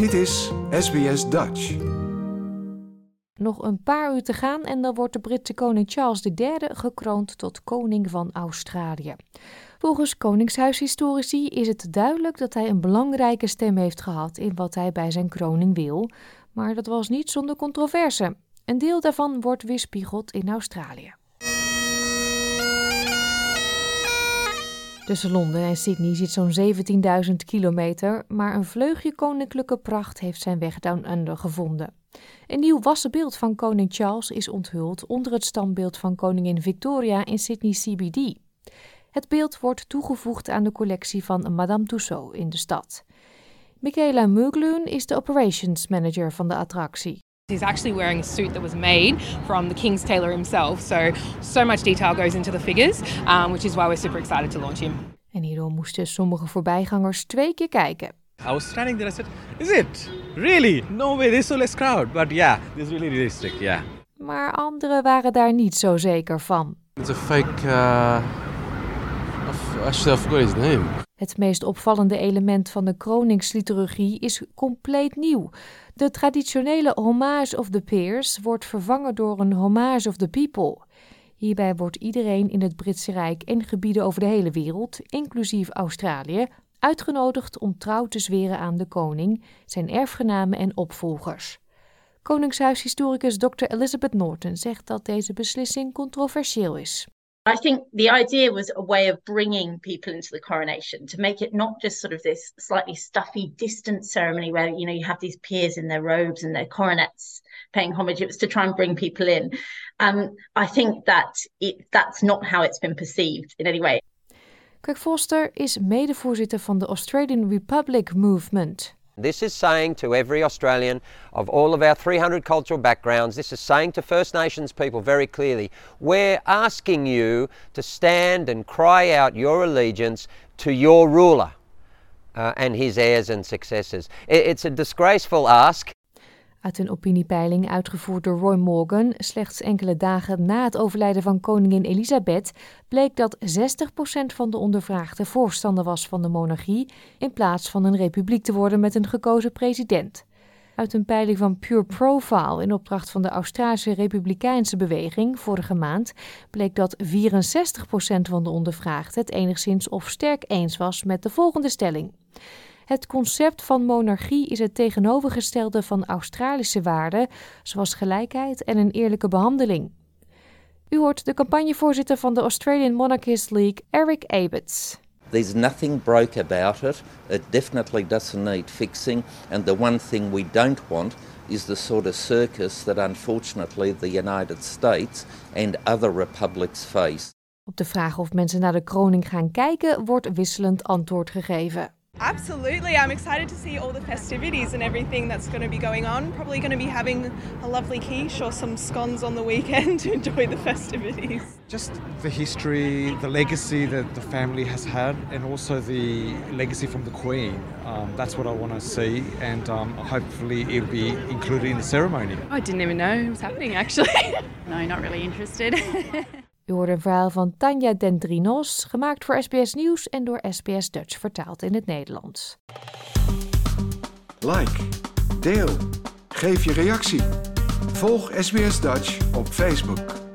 Dit is SBS Dutch. Nog een paar uur te gaan en dan wordt de Britse koning Charles III gekroond tot koning van Australië. Volgens koningshuishistorici is het duidelijk dat hij een belangrijke stem heeft gehad in wat hij bij zijn kroning wil, maar dat was niet zonder controverse. Een deel daarvan wordt weerspiegeld in Australië. Tussen Londen en Sydney zit zo'n 17.000 kilometer, maar een vleugje koninklijke pracht heeft zijn weg down under gevonden. Een nieuw wassen beeld van koning Charles is onthuld onder het standbeeld van koningin Victoria in Sydney CBD. Het beeld wordt toegevoegd aan de collectie van Madame Tussauds in de stad. Michaela Mugloon is de operations manager van de attractie. He's actually wearing a suit that was made from the King's tailor himself. So, so much detail goes into the figures, um, which is why we're super excited to launch him. En hierdoor moesten sommige voorbijgangers twee keer kijken. I was standing there. I said, "Is it really? No way. There's so less crowd." But yeah, this is really realistic. Yeah. Maar anderen waren daar niet zo zeker van. It's a fake. Uh, actually, I forgot his name. Het meest opvallende element van de kroningsliturgie is compleet nieuw. De traditionele Homage of the Peers wordt vervangen door een Homage of the People. Hierbij wordt iedereen in het Britse Rijk en gebieden over de hele wereld, inclusief Australië, uitgenodigd om trouw te zweren aan de koning, zijn erfgenamen en opvolgers. Koningshuishistoricus Dr. Elizabeth Norton zegt dat deze beslissing controversieel is. I think the idea was a way of bringing people into the coronation to make it not just sort of this slightly stuffy, distant ceremony where you know you have these peers in their robes and their coronets paying homage. It was to try and bring people in. Um, I think that it, that's not how it's been perceived in any way. Kirk Foster is medevoorzitter van de Australian Republic Movement. This is saying to every Australian of all of our 300 cultural backgrounds, this is saying to First Nations people very clearly, we're asking you to stand and cry out your allegiance to your ruler uh, and his heirs and successors. It's a disgraceful ask. Uit een opiniepeiling uitgevoerd door Roy Morgan, slechts enkele dagen na het overlijden van koningin Elisabeth, bleek dat 60% van de ondervraagden voorstander was van de monarchie, in plaats van een republiek te worden met een gekozen president. Uit een peiling van Pure Profile in opdracht van de Australische Republikeinse Beweging vorige maand bleek dat 64% van de ondervraagden het enigszins of sterk eens was met de volgende stelling. Het concept van monarchie is het tegenovergestelde van Australische waarden, zoals gelijkheid en een eerlijke behandeling. U hoort de campagnevoorzitter van de Australian Monarchist League, Eric Abetz. There's nothing broke about it. It definitely doesn't need fixing. And the one thing we don't want is the sort of circus that unfortunately the United States and other republics face. Op de vraag of mensen naar de kroning gaan kijken, wordt wisselend antwoord gegeven. Absolutely. I'm excited to see all the festivities and everything that's going to be going on. Probably going to be having a lovely quiche or some scones on the weekend to enjoy the festivities. Just the history, the legacy that the family has had, and also the legacy from the Queen. Um, that's what I want to see, and um, hopefully it'll be included in the ceremony. I didn't even know it was happening actually. no, not really interested. U hoort een verhaal van Tanja Dendrinos, gemaakt voor SBS Nieuws en door SBS Dutch vertaald in het Nederlands. Like, deel, geef je reactie. Volg SBS Dutch op Facebook.